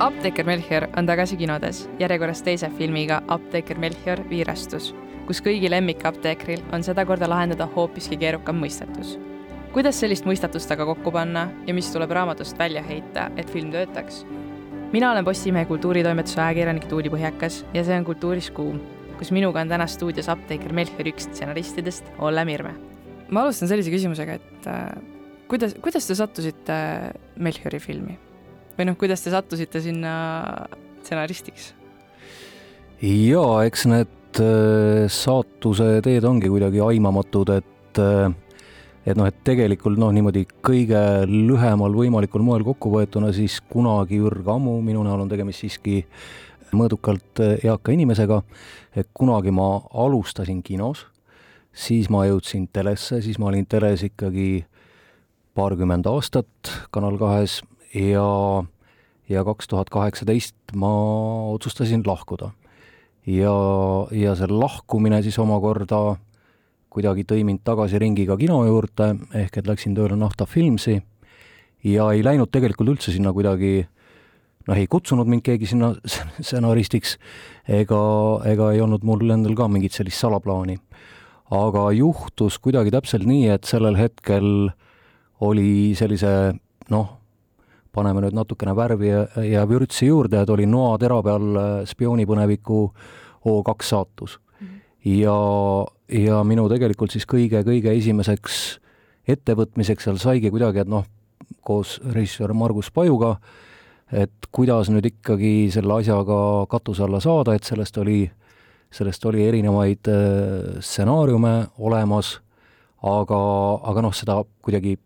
apteeker Melchior on tagasi kinodes, järjekorras teise filmiga Apteeker Melchior viirastus, kus kõigi lemmikapteekril on sedakorda lahendada hoopiski keerukam mõistatus. kuidas sellist mõistatust aga kokku panna ja mis tuleb raamatust välja heita, et film töötaks? mina olen Postimehe kultuuritoimetuse ajakirjanik Tuuli Põhjakas ja see on Kultuuris Kuum, kus minuga on täna stuudios apteeker Melchior üks stsenaristidest, Olle Mirme. ma alustan sellise küsimusega, et äh, kuidas, kuidas te sattusite Melchiori filmi? Või noh, kuidas te sattusite sinna stsenaristiks? jaa, eks need äh, saatuse teed ongi kuidagi aimamatud, et äh, et noh, et tegelikult noh, niimoodi kõige lühemal võimalikul moel kokku võetuna, siis kunagi ürgammu, minu näol on tegemist siiski mõõdukalt äh, eaka inimesega, kunagi ma alustasin kinos, siis ma jõudsin telesse, siis ma olin teles ikkagi paarkümmend aastat Kanal kahes ja ja kaks tuhat kaheksateist ma otsustasin lahkuda. ja, ja see lahkumine siis omakorda kuidagi tõi mind tagasi ringiga kino juurde, ehk et läksin tööle Nahta Filmsi ja ei läinud tegelikult üldse sinna kuidagi noh, ei kutsunud mind keegi sinna stsenaristiks ega, ega ei olnud mul endal ka mingit sellist salaplaani. aga juhtus kuidagi täpselt nii, et sellel hetkel oli sellise noh, paneme nüüd natukene värvi ja, ja vürtsi juurde, et oli noatera peal äh, spioonipõneviku O2 saatus mm. -hmm. ja, ja minu tegelikult siis kõige-kõige esimeseks ettevõtmiseks seal saigi kuidagi, et noh, koos režissöör Margus Pajuga, et kuidas nüüd ikkagi selle asjaga katuse alla saada, et sellest oli, sellest oli erinevaid äh, stsenaariume olemas, aga, aga noh, seda kuidagi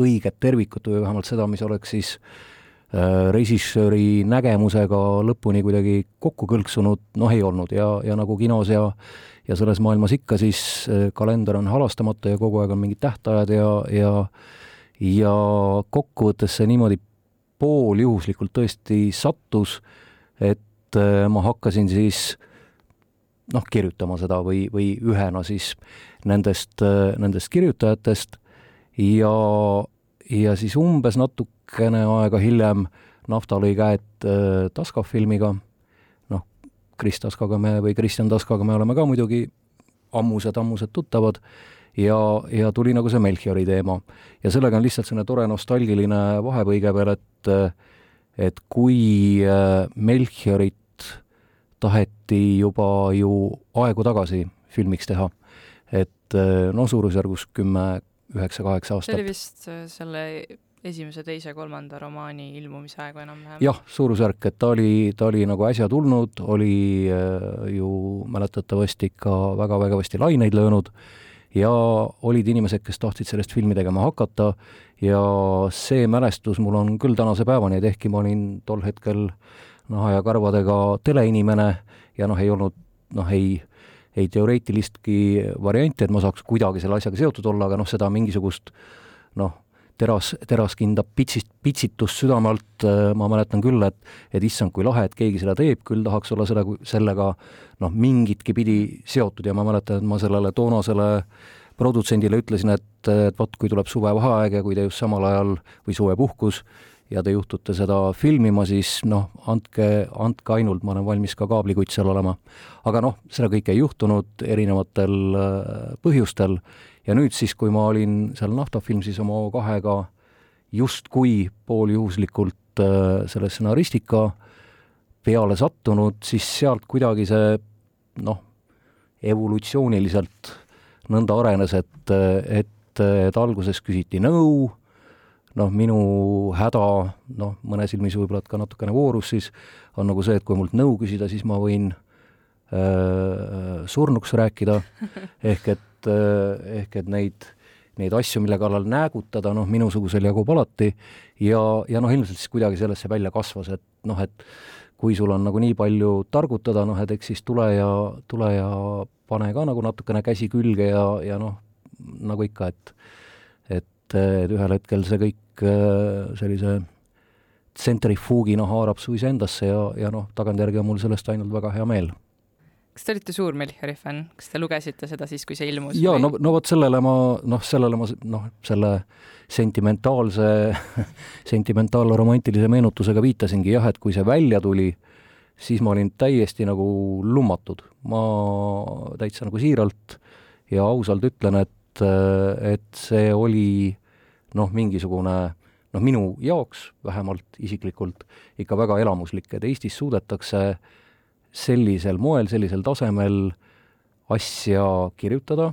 õiget tervikut või vähemalt seda, mis oleks siis äh, režissööri nägemusega lõpuni kuidagi kokku kõlksunud, noh, ei olnud. Ja, ja nagu kinos ja ja selles maailmas ikka, siis äh, kalender on halastamata ja kogu aeg on mingid tähtajad ja, ja ja kokkuvõttes see niimoodi pooljuhuslikult tõesti sattus, et äh, ma hakkasin siis noh, kirjutama seda või, või ühena siis nendest, nendest kirjutajatest ja, ja siis umbes natukene aega hiljem Nafta lõi käed äh, Taskov filmiga, noh, Kris Taskaga me või Kristjan Taskaga me oleme ka muidugi ammused-ammused tuttavad ja, ja tuli nagu see Melchiori teema. ja sellega on lihtsalt selline tore nostalgiline vahepõige veel, et et kui äh, Melchiorit taheti juba ju aegu tagasi filmiks teha, et äh, no suurusjärgus kümme, üheksa-kaheksa aastat. see oli vist äh, selle esimese, teise, kolmanda romaani ilmumise aegu enam-vähem? jah, suurusjärk, et ta oli, ta oli nagu äsja tulnud, oli äh, ju mäletatavasti ikka väga vägevasti laineid löönud ja olid inimesed, kes tahtsid sellest filmi tegema hakata ja see mälestus mul on küll tänase päevani, et ehkki ma olin tol hetkel naha ja karvadega teleinimene ja noh, ei olnud noh, ei ei teoreetilistki varianti, et ma saaks kuidagi selle asjaga seotud olla, aga noh, seda mingisugust noh, teras, teraskinda pitsist, pitsitust südame alt äh, ma mäletan küll, et et issand, kui lahe, et keegi seda teeb, küll tahaks olla seda, sellega noh, mingitki pidi seotud. Ja ma mäletan, et ma sellele toonasele produtsendile ütlesin, et, et vot, kui tuleb suvevaheaeg ja kui te just samal ajal või suvepuhkus, ja te juhtute seda filmima, siis noh, andke, andke ainult, ma olen valmis ka kaablikutt seal olema. aga noh, seda kõike ei juhtunud erinevatel äh, põhjustel ja nüüd siis, kui ma olin seal Naftafilmsis oma O2-ga justkui pooljuhuslikult äh, selle stsenaristika peale sattunud, siis sealt kuidagi see noh, evolutsiooniliselt nõnda arenes, et, et, et alguses küsiti nõu, noh, minu häda, noh, mõne silmis võib-olla ka natukene voorus siis, on nagu see, et kui mult nõu küsida, siis ma võin äh, surnuks rääkida, ehk et äh,, ehk et neid, neid asju, mille kallal näägutada, noh, minusugusel jagub alati. Ja, ja noh, ilmselt siis kuidagi sellest see välja kasvas, et noh, et kui sul on nagu nii palju targutada, noh, et eks siis tule ja, tule ja pane ka nagu natukene käsi külge ja, ja noh, nagu ikka, et et, et ühel hetkel see kõik äh, sellise tsentrifuugina haarab su iseendasse ja, ja noh, tagantjärgi on mul sellest ainult väga hea meel. kas te olite suur Melchiori fänn, kas te lugesite seda siis, kui see ilmus? jaa, no, no vot sellele ma, noh, sellele ma, noh, selle sentimentaalse sentimentaalromantilise meenutusega viitasingi jah, et kui see välja tuli, siis ma olin täiesti nagu lummatud. ma täitsa nagu siiralt ja ausalt ütlen, et, et see oli noh, mingisugune noh, minu jaoks vähemalt isiklikult ikka väga elamuslik, et Eestis suudetakse sellisel moel, sellisel tasemel asja kirjutada,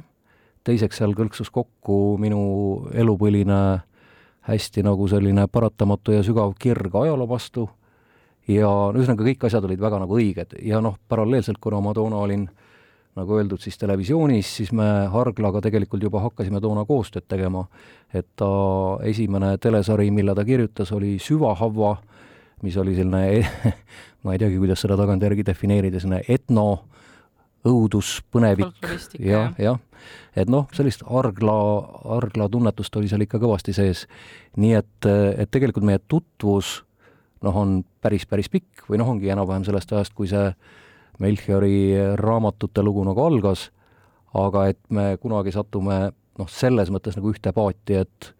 teiseks seal kõlksus kokku minu elupõline hästi nagu selline paratamatu ja sügav kirg ajaloo vastu. Ja ühesõnaga, kõik asjad olid väga nagu õiged. Ja noh, paralleelselt, kuna ma toona olin nagu öeldud, siis televisioonis, siis me Harglaga tegelikult juba hakkasime toona koostööd tegema. et ta esimene telesari, mille ta kirjutas, oli Süvahavva, mis oli selline ma ei teagi, kuidas seda tagantjärgi defineerida, selline etno õudus, põnevik, jah, jah. et noh, sellist argla, argla tunnetust oli seal ikka kõvasti sees. nii et, et tegelikult meie tutvus noh, on päris, päris pikk või noh, ongi enam-vähem sellest ajast, kui see Melchiori raamatute lugu nagu algas, aga et me kunagi satume noh, selles mõttes nagu ühte paati, et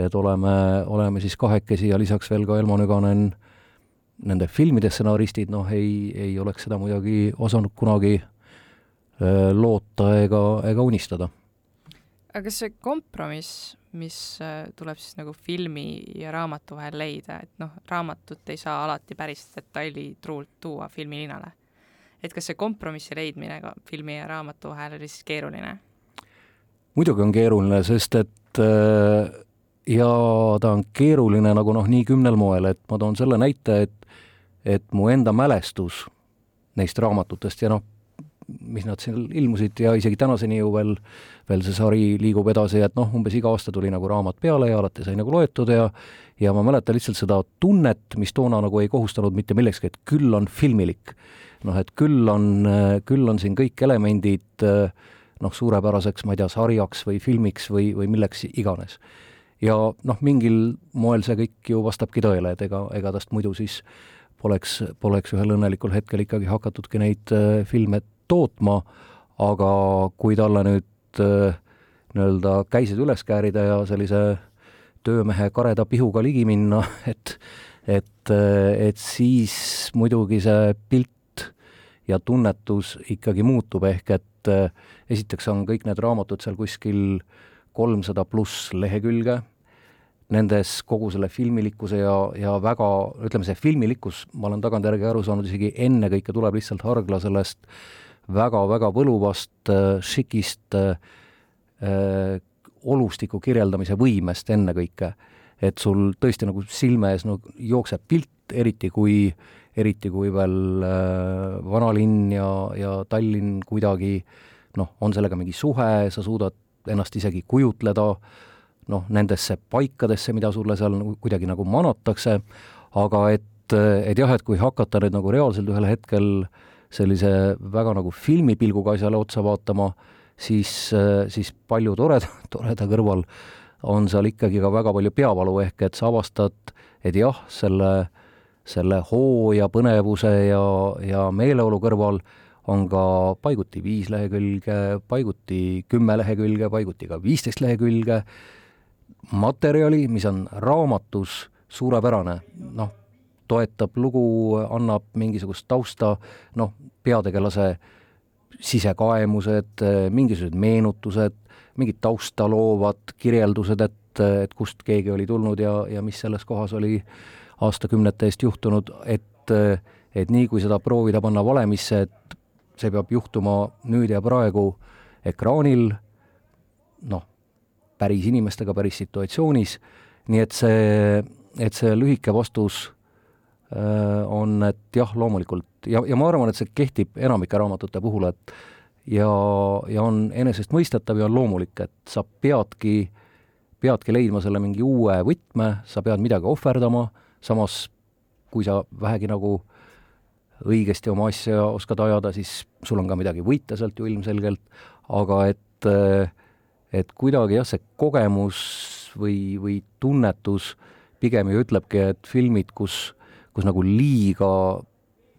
et oleme, oleme siis kahekesi ja lisaks veel ka Elmo Nüganen nende filmide stsenaristid, noh, ei, ei oleks seda muidugi osanud kunagi äh, loota ega, ega unistada. aga kas see kompromiss, mis tuleb siis nagu filmi ja raamatu vahel leida, et noh, raamatut ei saa alati päris detailitruult tuua filmilinale et kas see kompromissi leidmine ka filmi ja raamatu vahel oli siis keeruline? muidugi on keeruline, sest et äh, ja ta on keeruline nagu noh, nii kümnel moel, et ma toon selle näite, et et mu enda mälestus neist raamatutest ja noh, mis nad seal ilmusid ja isegi tänaseni ju veel, veel see sari liigub edasi, et noh, umbes iga aasta tuli nagu raamat peale ja alati sai nagu loetud ja ja ma mäletan lihtsalt seda tunnet, mis toona nagu ei kohustanud mitte millekski, et küll on filmilik noh, et küll on, küll on siin kõik elemendid noh, suurepäraseks, ma ei tea, sarjaks või filmiks või, või milleks iganes. ja noh, mingil moel see kõik ju vastabki tõele, et ega, ega tast muidu siis poleks, poleks ühel õnnelikul hetkel ikkagi hakatudki neid äh, filme tootma, aga kui talle nüüd äh, nii-öelda käised üles käärida ja sellise töömehe kareda pihuga ligi minna, et et, et siis muidugi see pilt ja tunnetus ikkagi muutub, ehk et äh, esiteks on kõik need raamatud seal kuskil kolmsada pluss lehekülge, nendes kogu selle filmilikkuse ja, ja väga, ütleme, see filmilikkus, ma olen tagantjärgi aru saanud, isegi ennekõike tuleb lihtsalt Hargla sellest väga-väga võluvast äh,, šikist äh, äh, olustiku kirjeldamise võimest ennekõike. Et sul tõesti nagu silme ees no jookseb pilt, eriti kui äh, eriti kui veel äh, vanalinn ja, ja Tallinn kuidagi noh, on sellega mingi suhe, sa suudad ennast isegi kujutleda noh, nendesse paikadesse, mida sulle seal nagu kuidagi nagu manatakse, aga et, et jah, et kui hakata nüüd nagu reaalselt ühel hetkel sellise väga nagu filmipilguga asjale otsa vaatama, siis, siis palju toreda, toreda kõrval on seal ikkagi ka väga palju peavalu, ehk et sa avastad, et jah, selle selle hoo ja põnevuse ja, ja meeleolu kõrval on ka paiguti viis lehekülge, paiguti kümme lehekülge, paiguti ka viisteist lehekülge materjali, mis on raamatus suurepärane, noh, toetab lugu, annab mingisugust tausta, noh, peategelase sisekaemused, mingisugused meenutused, mingid tausta loovad kirjeldused, et, et kust keegi oli tulnud ja, ja mis selles kohas oli aastakümnete eest juhtunud, et, et nii, kui seda proovida panna valemisse, et see peab juhtuma nüüd ja praegu ekraanil, noh, päris inimestega, päris situatsioonis, nii et see, et see lühike vastus äh, on, et jah, loomulikult. Ja, ja ma arvan, et see kehtib enamike raamatute puhul, et ja, ja on enesestmõistetav ja on loomulik, et sa peadki, peadki leidma selle mingi uue võtme, sa pead midagi ohverdama samas kui sa vähegi nagu õigesti oma asja oskad ajada, siis sul on ka midagi võita sealt ju ilmselgelt, aga et, et kuidagi jah, see kogemus või, või tunnetus pigem ju ütlebki, et filmid, kus, kus nagu liiga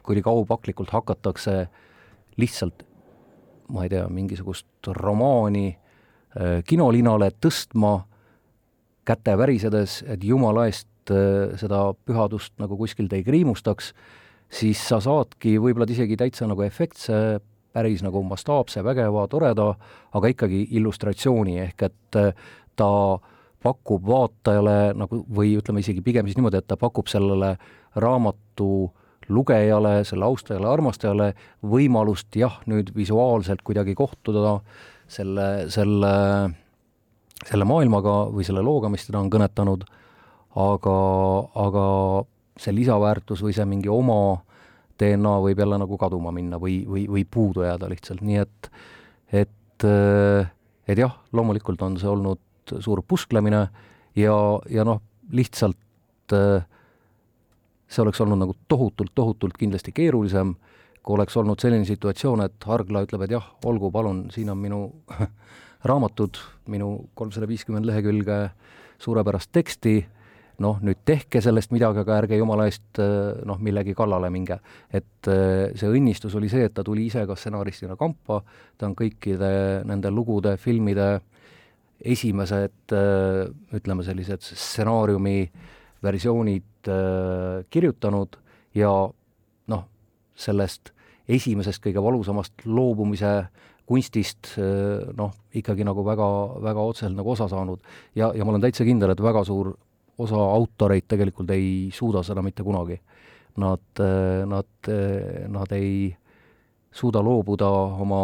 kuidagi aupaklikult hakatakse lihtsalt ma ei tea, mingisugust romaani äh, kinolinale tõstma käte värisedes, et jumala eest äh, seda pühadust nagu kuskilt ei kriimustaks, siis sa saadki võib-olla isegi täitsa nagu efektse, päris nagu mastaapse, vägeva, toreda, aga ikkagi illustratsiooni, ehk et äh, ta pakub vaatajale nagu või ütleme isegi pigem siis niimoodi, et ta pakub sellele raamatu äh, lugejale, selle austajale, armastajale võimalust jah, nüüd visuaalselt kuidagi kohtuda selle, selle, selle maailmaga või selle looga, mis teda on kõnetanud, aga, aga see lisaväärtus või see mingi oma DNA võib jälle nagu kaduma minna või, või, või puudu jääda lihtsalt, nii et, et, et jah, loomulikult on see olnud suur pusklemine ja, ja noh, lihtsalt äh, see oleks olnud nagu tohutult, tohutult kindlasti keerulisem, kui oleks olnud selline situatsioon, et Hargla ütleb, et jah, olgu, palun, siin on minu raamatud, minu kolmsada viiskümmend lehekülge suurepärast teksti, noh, nüüd tehke sellest midagi, aga ärge jumala eest noh, millegi kallale minge. et see õnnistus oli see, et ta tuli ise ka stsenaristina kampa, ta on kõikide nende lugude, filmide esimesed ütleme, sellised stsenaariumi versioonid äh, kirjutanud ja noh, sellest esimesest kõige valusamast loobumise kunstist äh, noh, ikkagi nagu väga, väga otseselt nagu osa saanud. ja, ja ma olen täitsa kindel, et väga suur osa autoreid tegelikult ei suuda seda mitte kunagi. Nad, äh, nad, nad ei suuda loobuda oma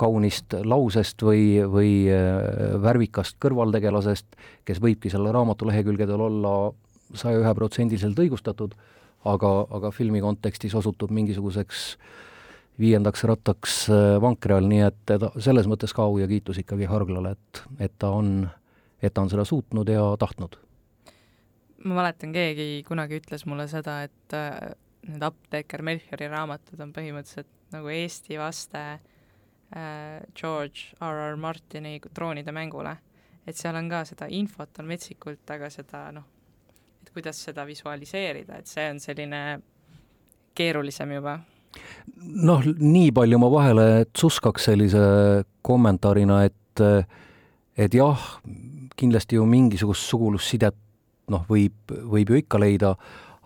kaunist lausest või, või äh, värvikast kõrvaltegelasest, kes võibki selle raamatu lehekülgedel olla saja ühe protsendiliselt õigustatud, aga, aga filmi kontekstis osutub mingisuguseks viiendaks rattaks äh, vankri all, nii et selles mõttes ka au ja kiitus ikkagi Harglale, et, et ta on, et ta on seda suutnud ja tahtnud. ma mäletan, keegi kunagi ütles mulle seda, et äh, need apteeker Melchiori raamatud on põhimõtteliselt nagu Eesti vaste Äh, George R. R. Martini Troonide mängule. et seal on ka seda infot on metsikult, aga seda noh, et kuidas seda visualiseerida, et see on selline keerulisem juba. noh, nii palju ma vahele tsuskaks sellise kommentaarina, et et jah, kindlasti ju mingisugust sugulussidet noh, võib, võib ju ikka leida,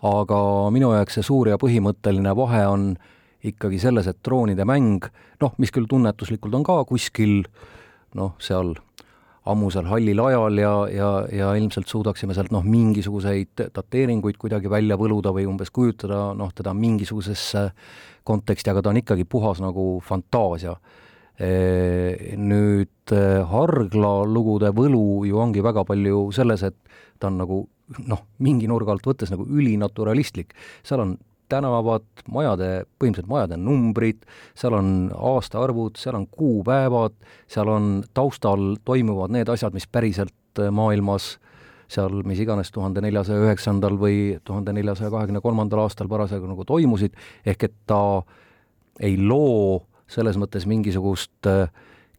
aga minu jaoks see suur ja põhimõtteline vahe on äh, ikkagi selles, et droonide mäng, noh, mis küll tunnetuslikult on ka kuskil noh, seal ammusel hallil ajal ja, ja, ja ilmselt suudaksime sealt noh, mingisuguseid dateeringuid kuidagi välja võluda või umbes kujutada noh, teda mingisugusesse konteksti, aga ta on ikkagi puhas nagu fantaasia. Nüüd Hargla lugude võlu ju ongi väga palju selles, et ta on nagu noh, mingi nurga alt võttes nagu ülinaturalistlik, seal on tänavad, majade, põhimõtteliselt majade numbrid, seal on aastaarvud, seal on kuupäevad, seal on taustal toimuvad need asjad, mis päriselt äh, maailmas seal mis iganes tuhande neljasaja üheksandal või tuhande neljasaja kahekümne kolmandal aastal parasjagu nagu toimusid, ehk et ta ei loo selles mõttes mingisugust äh,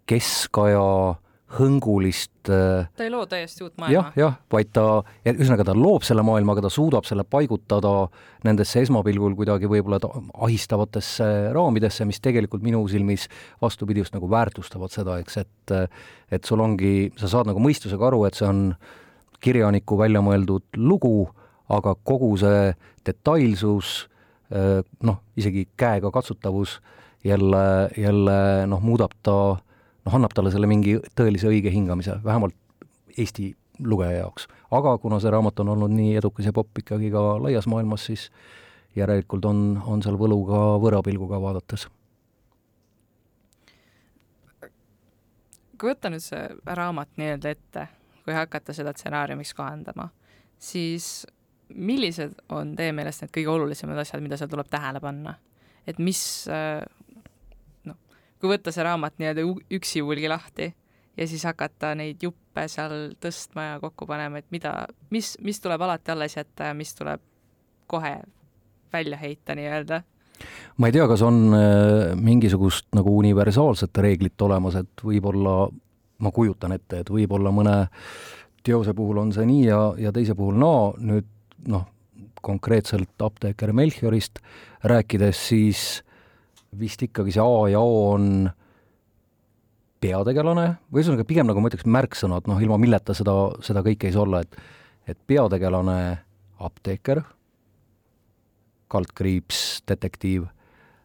keskaja hõngulist äh, ta ei loo täiesti uut maailma. jah, jah, vaid ta, ühesõnaga ta loob selle maailma, aga ta suudab selle paigutada nendesse esmapilgul kuidagi võib-olla ahistavatesse raamidesse, mis tegelikult minu silmis vastupidi just nagu väärtustavad seda, eks, et et sul ongi, sa saad nagu mõistusega aru, et see on kirjaniku välja mõeldud lugu, aga kogu see detailsus, äh, noh, isegi käega katsutavus jälle, jälle noh, muudab ta noh, annab talle selle mingi tõelise õige hingamise, vähemalt Eesti lugeja jaoks. aga kuna see raamat on olnud nii edukas ja popp ikkagi ka laias maailmas, siis järelikult on, on seal võlu ka võõrapilguga vaadates. kui võtta nüüd see raamat nii-öelda ette, kui hakata seda stsenaariumiks kohandama, siis millised on teie meelest need kõige olulisemad asjad, mida seal tuleb tähele panna? et mis kui võtta see raamat nii-öelda üksi hulgi lahti ja siis hakata neid juppe seal tõstma ja kokku panema, et mida, mis, mis tuleb alati alles jätta ja mis tuleb kohe välja heita nii-öelda? ma ei tea, kas on äh, mingisugust nagu universaalset reeglit olemas, et võib-olla, ma kujutan ette, et võib-olla mõne teose puhul on see nii ja, ja teise puhul naa no,, nüüd noh, konkreetselt apteeker Melchiorist rääkides, siis vist ikkagi see A ja O on peategelane, või ühesõnaga pigem nagu ma ütleks märksõnad, noh, ilma milleta seda, seda kõike ei saa olla, et et peategelane apteeker, kaldkriips, detektiiv,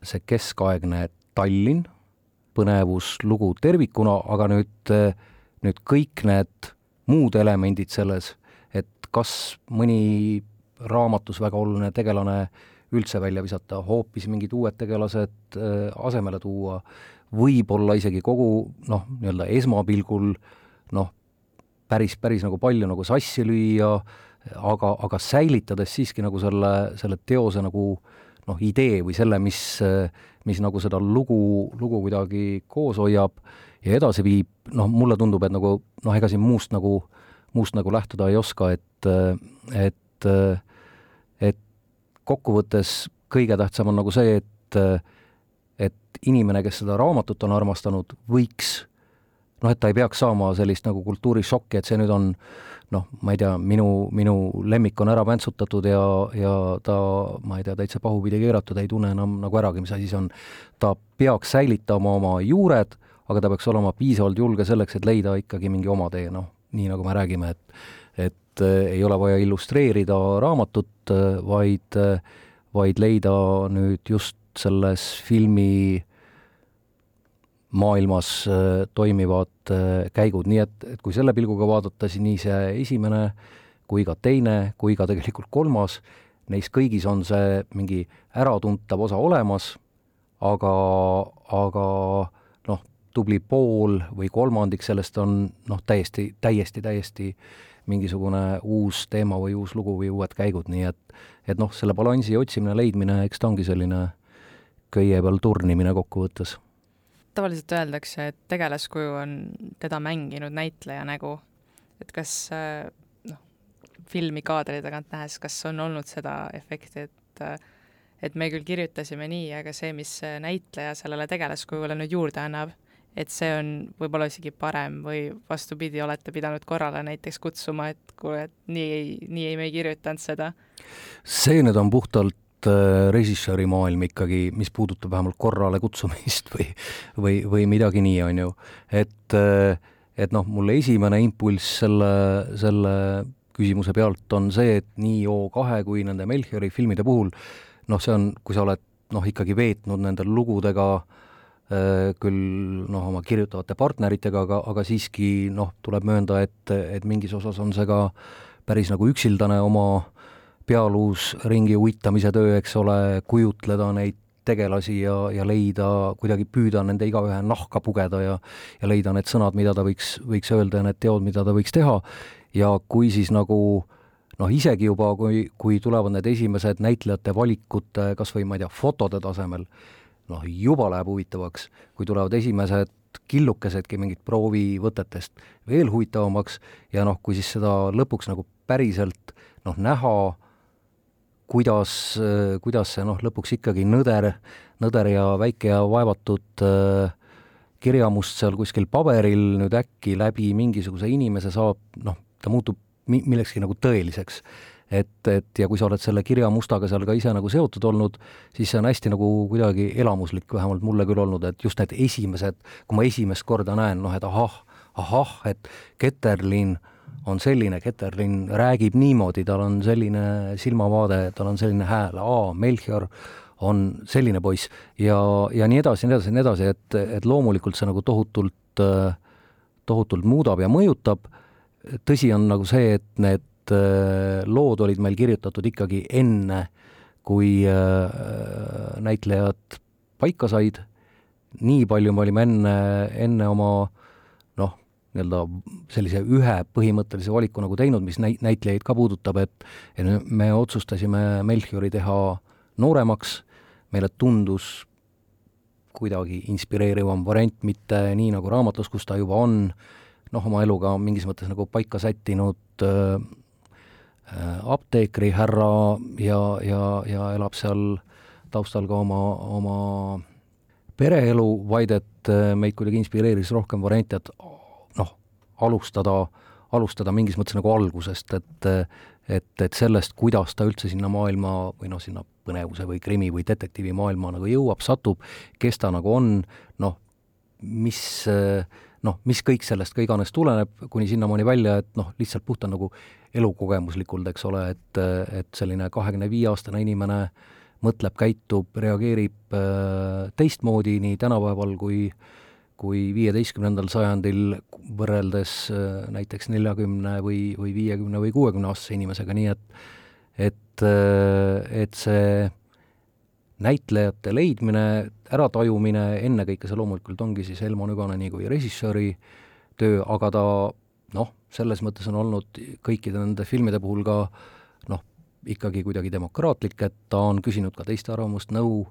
see keskaegne Tallinn, põnevuslugu tervikuna, aga nüüd, nüüd kõik need muud elemendid selles, et kas mõni raamatus väga oluline tegelane üldse välja visata, hoopis mingid uued tegelased äh, asemele tuua, võib-olla isegi kogu noh, nii-öelda esmapilgul noh, päris, päris nagu palju nagu sassi lüüa, aga, aga säilitades siiski nagu selle, selle teose nagu noh, idee või selle, mis, mis nagu seda lugu, lugu kuidagi koos hoiab ja edasi viib, noh, mulle tundub, et nagu noh, ega siin muust nagu, muust nagu lähtuda ei oska, et, et, et kokkuvõttes kõige tähtsam on nagu see, et et inimene, kes seda raamatut on armastanud, võiks noh, et ta ei peaks saama sellist nagu kultuurishokki, et see nüüd on noh, ma ei tea, minu, minu lemmik on ära väntsutatud ja, ja ta, ma ei tea, täitsa pahupidi keeratud, ei tunne enam nagu äragi, mis asi see on. ta peaks säilitama oma juured, aga ta peaks olema piisavalt julge selleks, et leida ikkagi mingi oma tee, noh, nii nagu me räägime, et et äh, ei ole vaja illustreerida raamatut, vaid, vaid leida nüüd just selles filmi maailmas äh, toimivad äh, käigud, nii et, et kui selle pilguga vaadata, siis nii see esimene kui ka teine kui ka tegelikult kolmas, neis kõigis on see mingi äratuntav osa olemas, aga, aga noh, tubli pool või kolmandik sellest on noh, täiesti, täiesti, täiesti mingisugune uus teema või uus lugu või uued käigud, nii et et noh, selle balansi otsimine, leidmine, eks ta ongi selline köie peal turnimine kokkuvõttes. tavaliselt öeldakse, et tegelaskuju on teda mänginud näitleja nägu. et kas noh, filmi kaadri tagant nähes, kas on olnud seda efekti, et et me küll kirjutasime nii, aga see, mis näitleja sellele tegelaskujule nüüd juurde annab, et see on võib-olla isegi parem või vastupidi, olete pidanud korrale näiteks kutsuma, et kuule, et nii ei, nii ei, me ei kirjutanud seda? see nüüd on puhtalt Äh, režissööri maailm ikkagi, mis puudutab vähemalt korrale kutsumist või, või, või midagi nii, on ju. et, äh, et noh, mulle esimene impulss selle, selle küsimuse pealt on see, et nii O2 kui nende Melchiori filmide puhul noh, see on, kui sa oled noh, ikkagi veetnud nende lugudega äh, küll noh, oma kirjutavate partneritega, aga, aga siiski noh, tuleb möönda, et, et mingis osas on see ka päris nagu üksildane oma äh, pealuus ringi uittamise töö, eks ole, kujutleda neid tegelasi ja, ja leida, kuidagi püüda nende igaühe nahka pugeda ja ja leida need sõnad, mida ta võiks, võiks öelda ja need teod, mida ta võiks teha, ja kui siis nagu noh, isegi juba, kui, kui tulevad need esimesed näitlejate valikute kas või ma ei tea, fotode tasemel, noh, juba läheb huvitavaks, kui tulevad esimesed killukesedki mingit proovivõtetest veel huvitavamaks ja noh, kui siis seda lõpuks nagu päriselt noh, näha kuidas, kuidas see noh, lõpuks ikkagi nõder, nõder ja väike ja vaevatud äh, kirjamust seal kuskil paberil nüüd äkki läbi mingisuguse inimese saab, noh, ta muutub mi-, millekski nagu tõeliseks. Et, et ja kui sa oled selle kirjamustaga seal ka ise nagu seotud olnud, siis see on hästi nagu kuidagi elamuslik, vähemalt mulle küll olnud, et just need esimesed, kui ma esimest korda näen, noh et ahah, ahah, et Keterlin on selline, Keterlin räägib niimoodi, tal on selline silmavaade, tal on selline hääl, aa, Melchior on selline poiss ja, ja nii edasi, nii edasi, nii edasi, et, et loomulikult see nagu tohutult, tohutult muudab ja mõjutab. tõsi on nagu see, et need lood olid meil kirjutatud ikkagi enne, kui näitlejad paika said. nii palju me olime enne, enne oma nii-öelda sellise ühe põhimõttelise valiku nagu teinud, mis näit-, näitlejaid ka puudutab, et et me otsustasime Melchiori teha nooremaks, meile tundus kuidagi inspireerivam variant, mitte nii nagu raamatus, kus ta juba on noh, oma eluga mingis mõttes nagu paika sättinud äh, apteekrihärra ja, ja, ja elab seal taustal ka oma, oma pereelu, vaid et äh, meid kuidagi inspireeris rohkem variante, et alustada, alustada mingis mõttes nagu algusest, et et, et sellest, kuidas ta üldse sinna maailma või noh, sinna põnevuse või krimi või detektiivi maailma nagu jõuab, satub, kes ta nagu on, noh, mis noh, mis kõik sellest ka iganes tuleneb, kuni sinnamaani välja, et noh, lihtsalt puhta nagu elukogemuslikult, eks ole, et, et selline kahekümne viie aastane inimene mõtleb, käitub, reageerib äh, teistmoodi nii tänapäeval kui kui viieteistkümnendal sajandil võrreldes äh, näiteks neljakümne või, või viiekümne või kuuekümne aastase inimesega, nii et et, äh, et see näitlejate leidmine, äratajumine, ennekõike see loomulikult ongi siis Elmo Nüganeni kui režissööri töö, aga ta noh, selles mõttes on olnud kõikide nende filmide puhul ka noh, ikkagi kuidagi demokraatlik, et ta on küsinud ka teiste arvamust, nõu,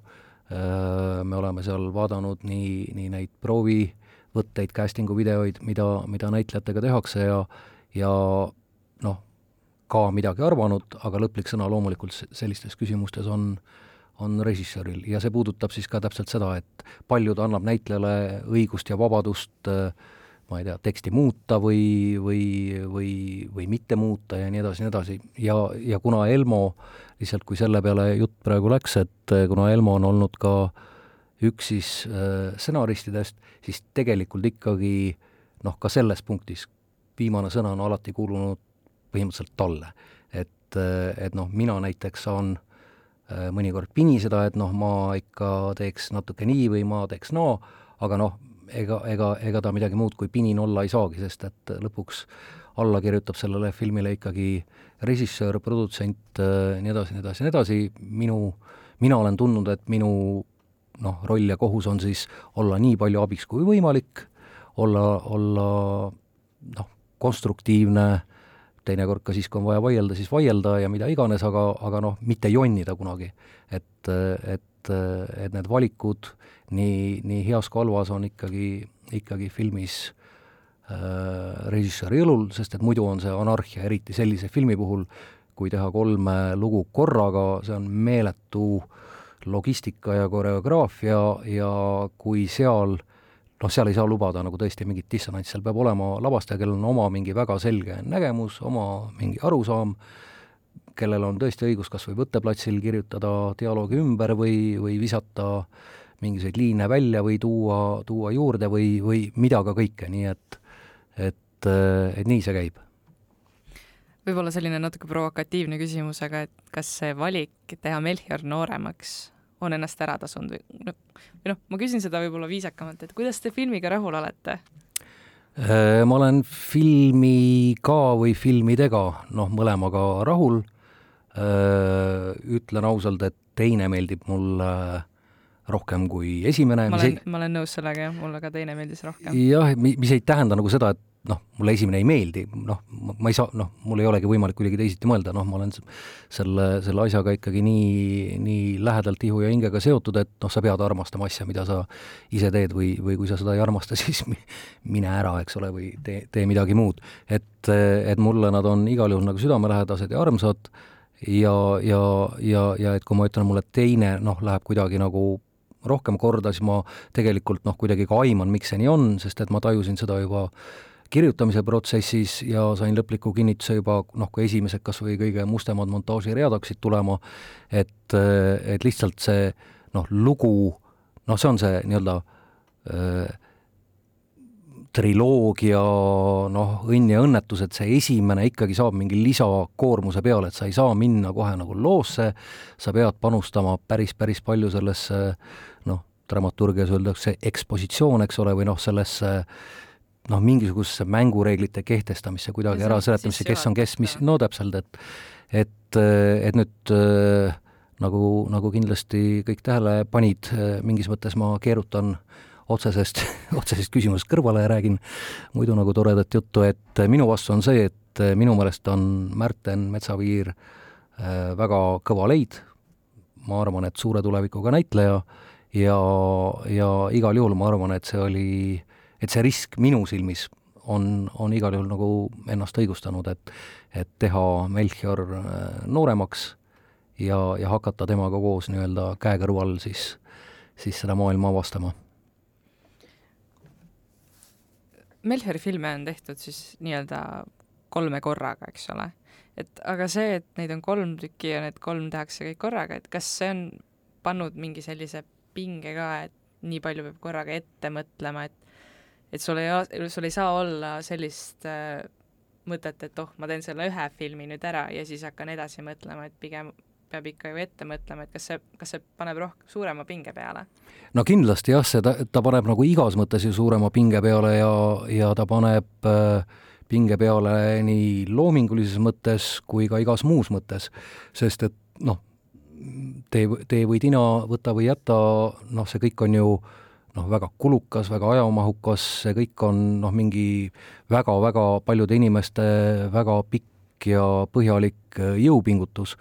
me oleme seal vaadanud nii, nii neid proovivõtteid, casting'u videoid, mida, mida näitlejatega tehakse ja ja noh, ka midagi arvanud, aga lõplik sõna loomulikult sellistes küsimustes on äh, on režissööril. Ja see puudutab siis ka täpselt seda, et palju ta annab näitlejale õigust ja vabadust ma ei tea, teksti muuta või, või, või, või mitte muuta ja nii edasi, nii edasi. ja, ja kuna Elmo, lihtsalt kui selle peale jutt praegu läks, et kuna Elmo on olnud ka üks siis äh, stsenaristidest, siis tegelikult ikkagi noh, ka selles punktis viimane sõna on alati kuulunud põhimõtteliselt talle. et, et noh, mina näiteks saan äh, Äh, mõnikord piniseda, et noh, ma ikka teeks natuke nii või ma teeks naa, aga noh, ega, ega, ega ta midagi muud kui pinin olla ei saagi, sest et lõpuks alla kirjutab sellele filmile ikkagi režissöör, produtsent, äh, nii edasi, nii edasi, nii edasi, minu, mina olen tundnud, et minu noh, roll ja kohus on siis olla nii palju abiks kui võimalik, olla, olla noh, konstruktiivne teinekord ka siis, kui on vaja vaielda, siis vaielda ja mida iganes, aga, aga noh, mitte jonnida kunagi. et, et, et need valikud nii, nii heas kui halvas on ikkagi, ikkagi filmis äh, režissööri õlul, sest et muidu on see anarhia, eriti sellise filmi puhul, kui teha kolme lugu korraga, see on meeletu logistika ja koreograafia ja kui seal äh, noh, seal ei saa lubada nagu tõesti mingit dissonantsi, seal peab olema lavastaja, kellel on oma mingi väga selge nägemus, oma mingi arusaam, kellel on tõesti õigus kas või võtteplatsil kirjutada dialoogi ümber või, või visata mingisuguseid liine välja või tuua, tuua juurde või, või mida ka kõike, nii et, et, et nii see käib võib-olla selline natuke provokatiivne küsimus, aga et kas see valik teha Melchior nooremaks on ennast ära tasunud või noh, või noh, ma küsin seda võib-olla viisakamalt, et kuidas te filmiga rahul olete? Äh, ma olen filmiga või filmidega, noh, mõlemaga rahul. Äh, ütlen ausalt, et teine meeldib mulle rohkem kui esimene. ma olen, ma olen nõus sellega jah, mulle ka teine meeldis rohkem. jah, mis ei tähenda nagu seda, et noh, mulle esimene ei meeldi, noh, ma ei saa, noh, mul ei olegi võimalik kuidagi teisiti mõelda, noh, ma olen selle, selle asjaga ikkagi nii, nii lähedalt ihu ja hingega seotud, et noh, sa pead armastama asja, mida sa ise teed või, või kui sa seda ei armasta, siis mine ära, eks ole, või tee, tee midagi muud. et, et mulle nad on igal juhul nagu südamelähedased ja armsad ja, ja, ja, ja et kui ma ütlen, mulle teine noh, läheb kuidagi nagu rohkem korda, siis ma tegelikult noh, kuidagi ka aiman, miks see nii on, sest et ma tajusin seda juba kirjutamise protsessis ja sain lõpliku kinnituse juba noh, kui esimesed kas või kõige mustemad montaažiread hakkasid tulema, et, et lihtsalt see noh, lugu, noh, see on see nii-öelda äh, triloogia noh, õnn ja õnnetus, et see esimene ikkagi saab mingi lisakoormuse peale, et sa ei saa minna kohe nagu loosse, sa pead panustama päris, päris palju sellesse noh, dramaturgias öeldakse ekspositsioon, eks ole, või noh, sellesse äh, noh, mingisugusesse mängureeglite kehtestamisse kuidagi ära seletamisse, kes on kes, mis, no täpselt, et et, et nüüd äh, nagu, nagu kindlasti kõik tähele panid, mingis mõttes ma keerutan otsesest, otsesest küsimusest kõrvale ja räägin muidu nagu toredat juttu, et minu vastus on see, et minu meelest on Märten Metsaviir äh, väga kõva leid, ma arvan, et suure tulevikuga näitleja ja, ja igal juhul ma arvan, et see oli et see risk minu silmis on, on igal juhul nagu ennast õigustanud, et et teha Melchior äh, nooremaks ja, ja hakata temaga koos nii-öelda käe kõrval siis, siis seda maailma avastama. Melchiori filme on tehtud siis nii-öelda kolme korraga, eks ole. et aga see, et neid on kolm tükki ja need kolm tehakse kõik korraga, et kas see on pannud mingi sellise pinge ka, et nii palju peab korraga ette mõtlema, et et sul ei, sul ei saa olla sellist äh, mõtet, et oh, ma teen selle ühe filmi nüüd ära ja siis hakkan edasi mõtlema, et pigem peab ikka ju ette mõtlema, et kas see, kas see paneb rohkem, suurema pinge peale? no kindlasti jah, see ta, paneb nagu igas mõttes ju suurema pinge peale ja, ja ta paneb äh, pinge peale nii loomingulises mõttes kui ka igas muus mõttes, sest et noh, tee, tee või tina, võta või jäta, noh, see kõik on ju noh, väga kulukas, väga ajamahukas, see kõik on noh, mingi väga-väga paljude inimeste väga pikk ja põhjalik jõupingutus.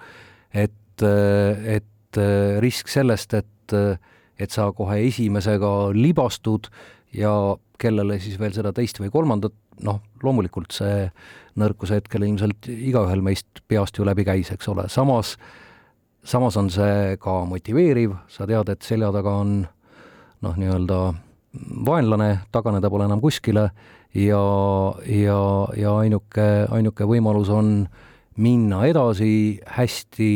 et et, et risk sellest, et, et sa kohe esimesega libastud ja kellele siis veel seda teist või kolmandat, noh, loomulikult see nõrkuse hetkel ilmselt igaühel meist peast ju läbi käis, eks ole, samas, samas on see ka motiveeriv, sa tead, et selja taga on noh, nii-öelda vaenlane, taganeda pole enam kuskile ja, ja, ja ainuke, ainuke võimalus on minna edasi hästi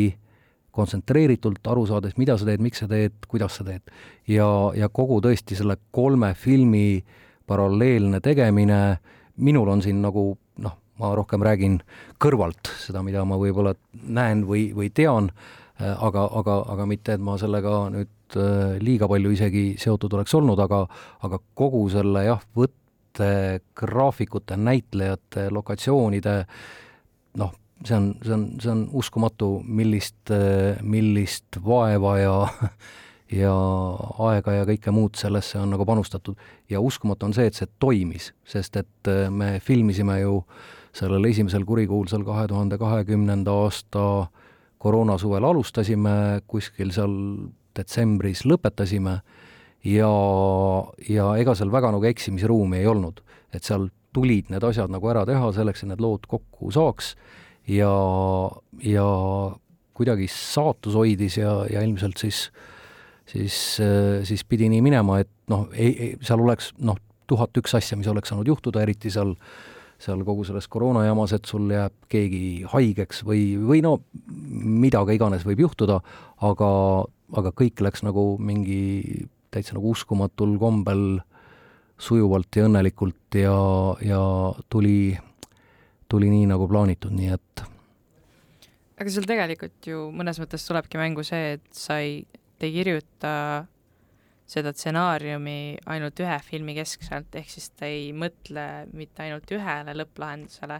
kontsentreeritult, aru saades, mida sa teed, miks sa teed, kuidas sa teed. ja, ja kogu tõesti selle kolme filmi paralleelne tegemine, minul on siin nagu noh, ma rohkem räägin kõrvalt seda, mida ma võib-olla näen või, või tean, aga, aga, aga mitte, et ma sellega nüüd äh, liiga palju isegi seotud oleks olnud, aga, aga kogu selle jah, võtte, graafikute, näitlejate, lokatsioonide noh, see on, see on, see on uskumatu, millist, millist vaeva ja ja aega ja kõike muud sellesse on nagu panustatud. ja uskumatu on see, et see toimis, sest et me filmisime ju sellel esimesel kurikuulsal kahe tuhande kahekümnenda aasta koroonasuvel alustasime, kuskil seal detsembris lõpetasime ja, ja ega seal väga nagu eksimisruumi ei olnud. et seal tulid need asjad nagu ära teha selleks, et need lood kokku saaks ja, ja kuidagi saatus hoidis ja, ja ilmselt siis, siis, siis pidi nii minema, et noh, ei, seal oleks noh, tuhat üks asja, mis oleks saanud juhtuda, eriti seal, seal kogu selles koroonajamas, et sul jääb keegi haigeks või, või no mida ka iganes võib juhtuda, aga, aga kõik läks nagu mingi täitsa nagu uskumatul kombel sujuvalt ja õnnelikult ja, ja tuli tuli nii, nagu plaanitud, nii et aga sul tegelikult ju mõnes mõttes tulebki mängu see, et sa ei, te ei kirjuta seda stsenaariumi ainult ühe filmi keskselt, ehk siis te ei mõtle mitte ainult ühele lõpplahendusele,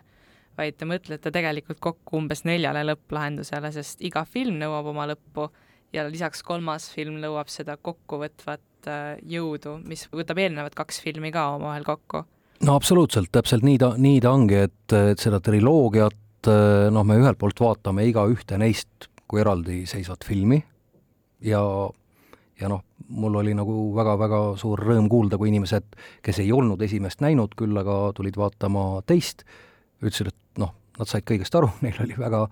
vaid te mõtlete tegelikult kokku umbes neljale lõpplahendusele, sest iga film nõuab oma lõppu ja lisaks kolmas film nõuab seda kokkuvõtvat äh, jõudu, mis võtab eelnevad kaks filmi ka omavahel kokku no absoluutselt, täpselt nii ta, nii ta ongi, et, et seda triloogiat noh, me ühelt poolt vaatame igaühte neist kui eraldiseisvat filmi ja, ja noh, mul oli nagu väga-väga suur rõõm kuulda, kui inimesed, kes ei olnud esimest näinud, küll aga tulid vaatama teist, ütlesid, et noh, nad said kõigest aru, neil oli väga,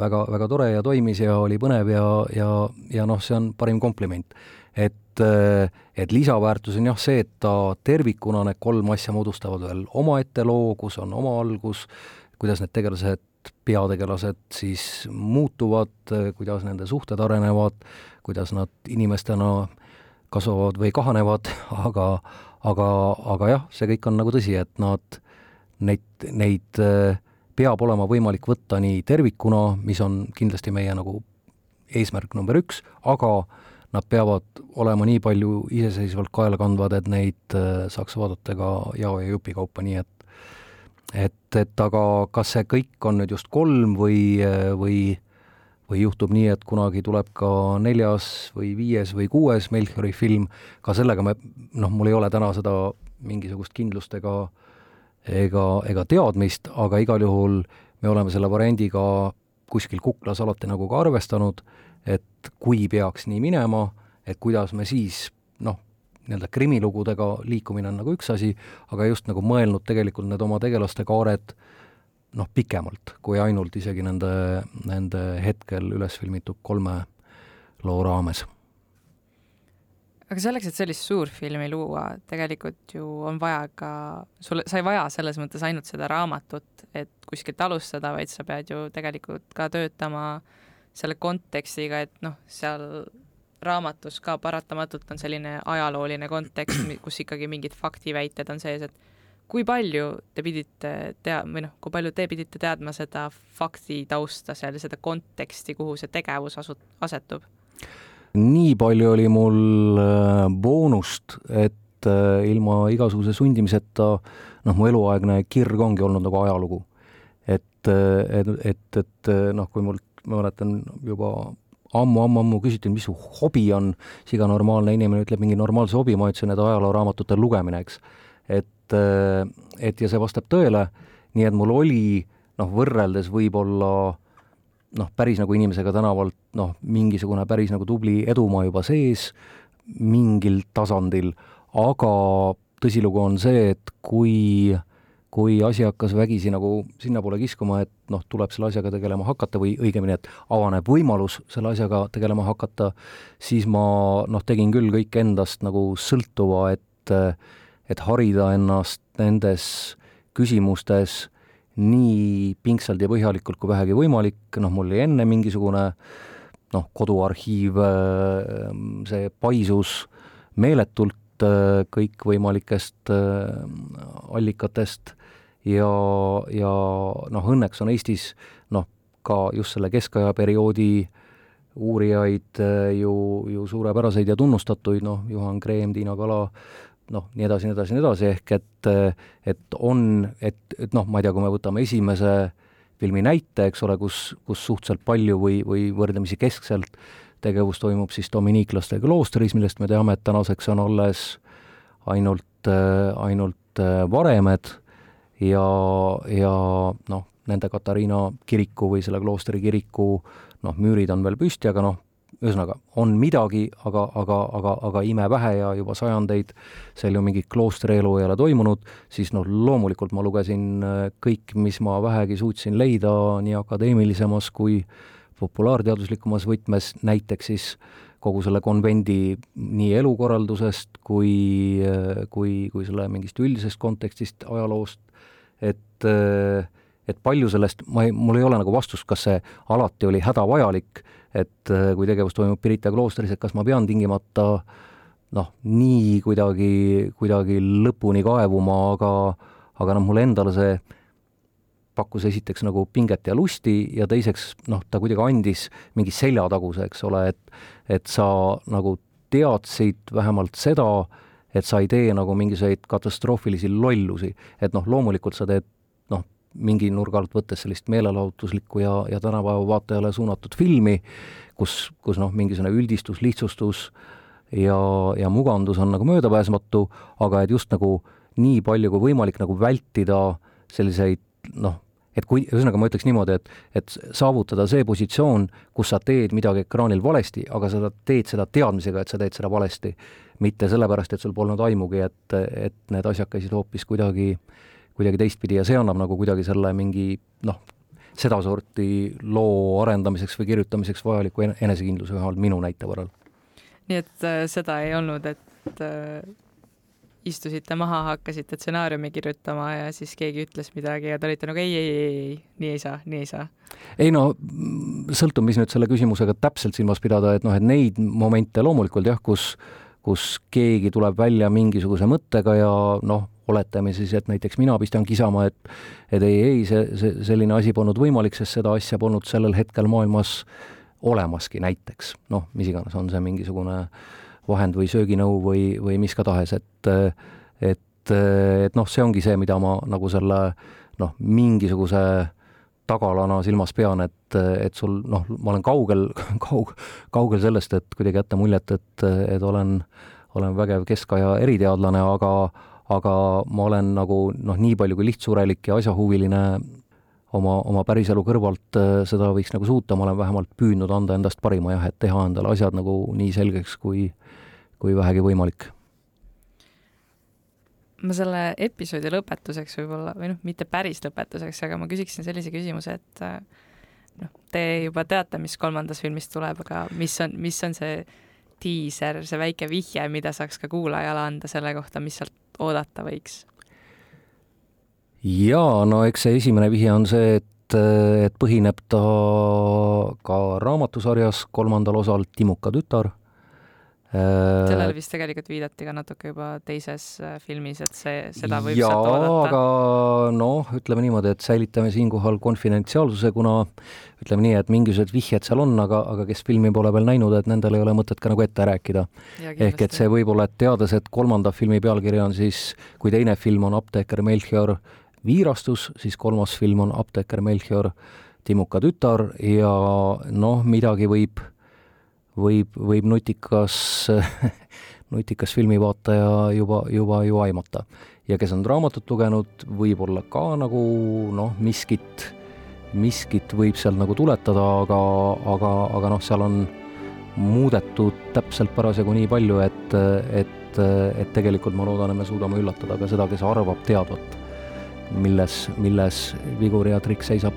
väga, väga tore ja toimis ja oli põnev ja, ja, ja noh, see on parim kompliment et, äh, et lisaväärtus on jah see, et ta tervikuna, need kolm asja moodustavad veel omaette loo, kus on oma algus, kuidas need tegelased, peategelased siis muutuvad, kuidas nende suhted arenevad, kuidas nad inimestena kasvavad või kahanevad, aga, aga, aga jah, see kõik on nagu tõsi, et nad, neid, neid äh, peab olema võimalik võtta nii tervikuna, mis on kindlasti meie nagu eesmärk number üks, aga nad peavad olema nii palju iseseisvalt kaela kandvad, et neid äh, saaks vaadata ka jao ja jupi kaupa, nii et et, et aga kas see kõik on nüüd just kolm või, äh, või või juhtub nii, et kunagi tuleb ka neljas või viies või kuues Melchiori film, ka sellega me, noh, mul ei ole täna seda mingisugust kindlust ega ega, ega teadmist, aga igal juhul me oleme selle variandiga kuskil kuklas alati nagu ka arvestanud et kui peaks nii minema, et kuidas me siis noh, nii-öelda krimilugudega liikumine on nagu üks asi, aga just nagu mõelnud tegelikult need oma tegelaste kaared noh, pikemalt kui ainult isegi nende, nende hetkel üles filmitud kolme loo raames. Aga selleks, et sellist suurfilmi luua, tegelikult ju on vaja ka, sul, sa ei vaja selles mõttes ainult seda raamatut, et kuskilt alustada, vaid sa pead ju tegelikult ka töötama selle kontekstiga, et noh, seal raamatus ka paratamatult on selline ajalooline kontekst, kus ikkagi mingid faktiväited on sees, et kui palju te pidite tea-, või noh, kui palju te pidite teadma seda fakti tausta seal ja seda konteksti, kuhu see tegevus asu-, asetub? Nii palju oli mul äh, boonust, et äh, ilma igasuguse sundimiseta noh, mu eluaegne kirg ongi olnud nagu ajalugu. et, äh, et, et, et noh, kui mul, ma mäletan juba ammu-ammu-ammu küsiti, mis su hobi on, siis iga normaalne inimene ütleb mingi normaalse hobi, ma ütlesin, et ajalooraamatute lugemine, eks. et, et ja see vastab tõele, nii et mul oli noh, võrreldes võib-olla noh, päris nagu inimesega tänavalt noh, mingisugune päris nagu tubli edumaa juba sees mingil tasandil, aga tõsilugu on see, et kui, kui asi hakkas vägisi nagu sinnapoole kiskuma, et noh, tuleb selle asjaga tegelema hakata või õigemini, et avaneb võimalus selle asjaga tegelema hakata, siis ma noh, tegin küll kõik endast nagu sõltuva, et et harida ennast nendes küsimustes nii pingsalt ja põhjalikult kui vähegi võimalik, noh, mul oli enne mingisugune noh, koduarhiiv, äh, see paisus meeletult äh, kõikvõimalikest äh, allikatest. Ja, ja noh, õnneks on Eestis noh, ka just selle keskaja perioodi uurijaid ju, ju suurepäraseid ja tunnustatuid, noh, Juhan Kreem, Tiina Kala, noh, nii edasi, nii edasi, nii edasi, ehk et, et on, et, et noh, ma ei tea, kui me võtame esimese filmi näite, eks ole, kus, kus suhteliselt palju või, või võrdlemisi keskselt tegevus toimub siis dominiiklaste kloostris, millest me teame, et tänaseks on alles ainult, ainult varemed ja, ja noh, nende Katariina kiriku või selle kloostri kiriku noh, müürid on veel püsti, aga noh, ühesõnaga, on midagi, aga, aga, aga, aga imevähe ja juba sajandeid seal ju mingit kloostrielu ei ole toimunud, siis noh, loomulikult ma lugesin äh, kõik, mis ma vähegi suutsin leida nii akadeemilisemas kui populaarteaduslikumas võtmes, näiteks siis kogu selle konvendi nii elukorraldusest kui, äh, kui, kui selle mingist üldisest kontekstist, ajaloost, et äh, et palju sellest, ma ei, mul ei ole nagu vastust, kas see alati oli hädavajalik et äh, kui tegevus toimub Pirita kloostris, et kas ma pean tingimata noh, nii kuidagi, kuidagi lõpuni kaevuma, aga aga noh, mulle endale see pakkus esiteks nagu pinget ja lusti ja teiseks noh, ta kuidagi andis mingi seljataguse, eks ole, et et sa nagu teadsid vähemalt seda, et sa ei tee nagu mingisuguseid katastroofilisi lollusi. et noh, loomulikult sa teed mingi nurga alt võttes sellist meelelahutuslikku ja, ja tänapäeva vaatajale suunatud filmi, kus, kus noh, mingisugune üldistus, lihtsustus ja, ja mugandus on nagu möödapääsmatu, aga et just nagu nii palju kui võimalik nagu vältida selliseid noh, et kui, ühesõnaga ma ütleks niimoodi, et, et saavutada see positsioon, kus sa teed midagi ekraanil valesti, aga sa teed seda teadmisega, et sa teed seda valesti. mitte sellepärast, et sul polnud aimugi, et, et need asjad käisid hoopis kuidagi äh, kuidagi teistpidi ja see annab nagu kuidagi selle mingi noh, sedasorti loo arendamiseks või kirjutamiseks vajaliku enesekindluse vähemalt minu näite võrral. nii et äh, seda ei olnud, et äh, istusite maha, hakkasite stsenaariumi kirjutama ja siis keegi ütles midagi ja te olite nagu ei, ei, ei, ei, nii ei saa, nii ei saa? ei no sõltub, mis nüüd selle küsimusega täpselt silmas pidada, et noh, et neid momente loomulikult jah, kus kus keegi tuleb välja mingisuguse mõttega ja noh, oletame siis, et näiteks mina pistan kisama, et et ei, ei, see, see, selline asi polnud võimalik, sest seda asja polnud sellel hetkel maailmas olemaski näiteks. noh, mis iganes, on see mingisugune vahend või sööginõu või, või mis ka tahes, et et, et noh, see ongi see, mida ma nagu selle noh, mingisuguse tagalana silmas pean, et, et sul noh, ma olen kaugel, kaug-, kaugel sellest, et kuidagi jätta muljet, et, et olen, olen vägev keskaja eriteadlane, aga aga ma olen nagu noh, nii palju kui lihtsurelik ja asjahuviline oma, oma päriselu kõrvalt äh, seda võiks nagu suuta, ma olen vähemalt püüdnud anda endast parima jah, et teha endale asjad nagu nii selgeks, kui, kui vähegi võimalik. ma selle episoodi lõpetuseks võib-olla, või noh, mitte päris lõpetuseks, aga ma küsiksin sellise küsimuse, et äh, noh, te juba teate, mis kolmandas filmis tuleb, aga mis on, mis on see diiser, see väike vihje, mida saaks ka kuulajale anda selle kohta, mis sealt oodata võiks? jaa, no eks see esimene vihje on see, et, et põhineb ta ka raamatusarjas kolmandal osal Timuka tütar sellele vist tegelikult viidati ka natuke juba teises äh, filmis, et see, seda võib sealt oodata. aga noh, ütleme niimoodi, et säilitame siinkohal konfidentsiaalsuse, kuna ütleme nii, et mingisugused vihjed seal on, aga, aga kes filmi pole veel näinud, et nendel ei ole mõtet ka nagu ette rääkida. ehk et see võib-olla, et teades, et kolmanda filmi pealkiri on siis, kui teine film on Apteeker Melchior viirastus, siis kolmas film on Apteeker Melchior Timuka tütar ja noh, midagi võib võib, võib nutikas nutikas filmivaataja juba, juba ju aimata. ja kes on raamatut lugenud, võib-olla ka nagu noh, miskit, miskit võib seal nagu tuletada, aga, aga, aga noh, seal on muudetud täpselt parasjagu nii palju, et, et, et tegelikult ma loodan, et me suudame üllatada ka seda, kes arvab teadvat, milles, milles Vigur ja Trikk seisab